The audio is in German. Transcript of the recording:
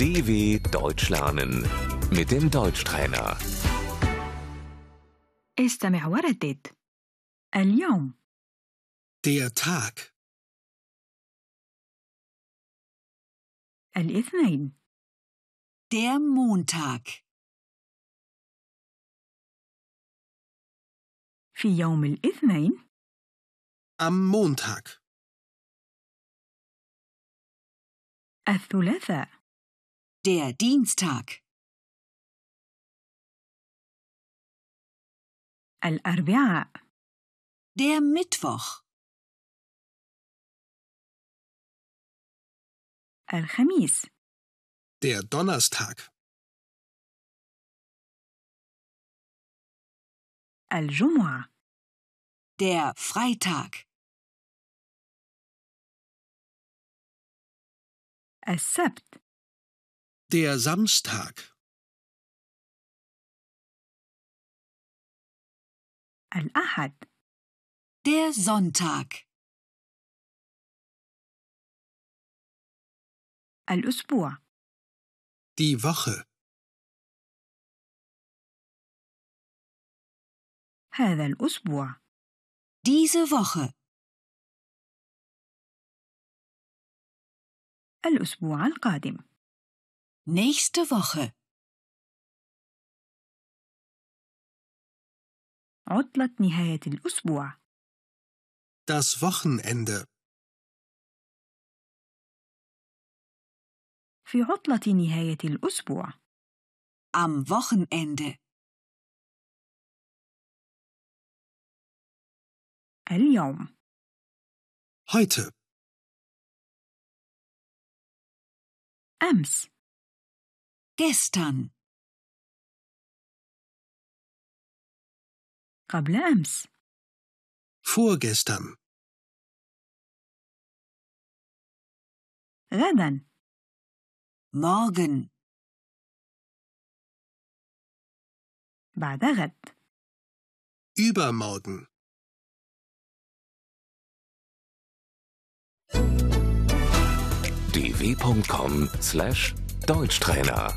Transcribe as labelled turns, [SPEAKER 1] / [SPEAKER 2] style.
[SPEAKER 1] DW Deutsch lernen mit dem Deutschtrainer.
[SPEAKER 2] استمع وردد اليوم
[SPEAKER 3] Der Tag,
[SPEAKER 2] الاثنين
[SPEAKER 4] Der Montag.
[SPEAKER 2] في يوم الاثنين
[SPEAKER 3] am Montag,
[SPEAKER 2] الثلاثاء
[SPEAKER 4] Der Dienstag.
[SPEAKER 2] الأربعاء
[SPEAKER 4] Der Mittwoch.
[SPEAKER 2] الخميس
[SPEAKER 3] der Donnerstag,
[SPEAKER 2] الجمعة
[SPEAKER 4] Der Freitag.
[SPEAKER 2] السبت
[SPEAKER 3] der Samstag,
[SPEAKER 2] الأحد
[SPEAKER 4] Der Sonntag.
[SPEAKER 2] الأسبوع
[SPEAKER 3] die Woche,
[SPEAKER 2] هذا الأسبوع
[SPEAKER 4] Diese Woche.
[SPEAKER 2] الأسبوع القادم
[SPEAKER 4] Nächste Woche.
[SPEAKER 2] عطلة نهاية الأسبوع
[SPEAKER 3] das Wochenende,
[SPEAKER 2] في عطلة نهاية الأسبوع
[SPEAKER 4] Am Wochenende.
[SPEAKER 2] اليوم
[SPEAKER 3] heute,
[SPEAKER 2] أمس
[SPEAKER 4] Gestern.
[SPEAKER 2] قبل أمس
[SPEAKER 3] vorgestern,
[SPEAKER 2] غدا
[SPEAKER 4] Morgen.
[SPEAKER 2] بعد غد
[SPEAKER 3] übermorgen.
[SPEAKER 1] dw.com/deutschtrainer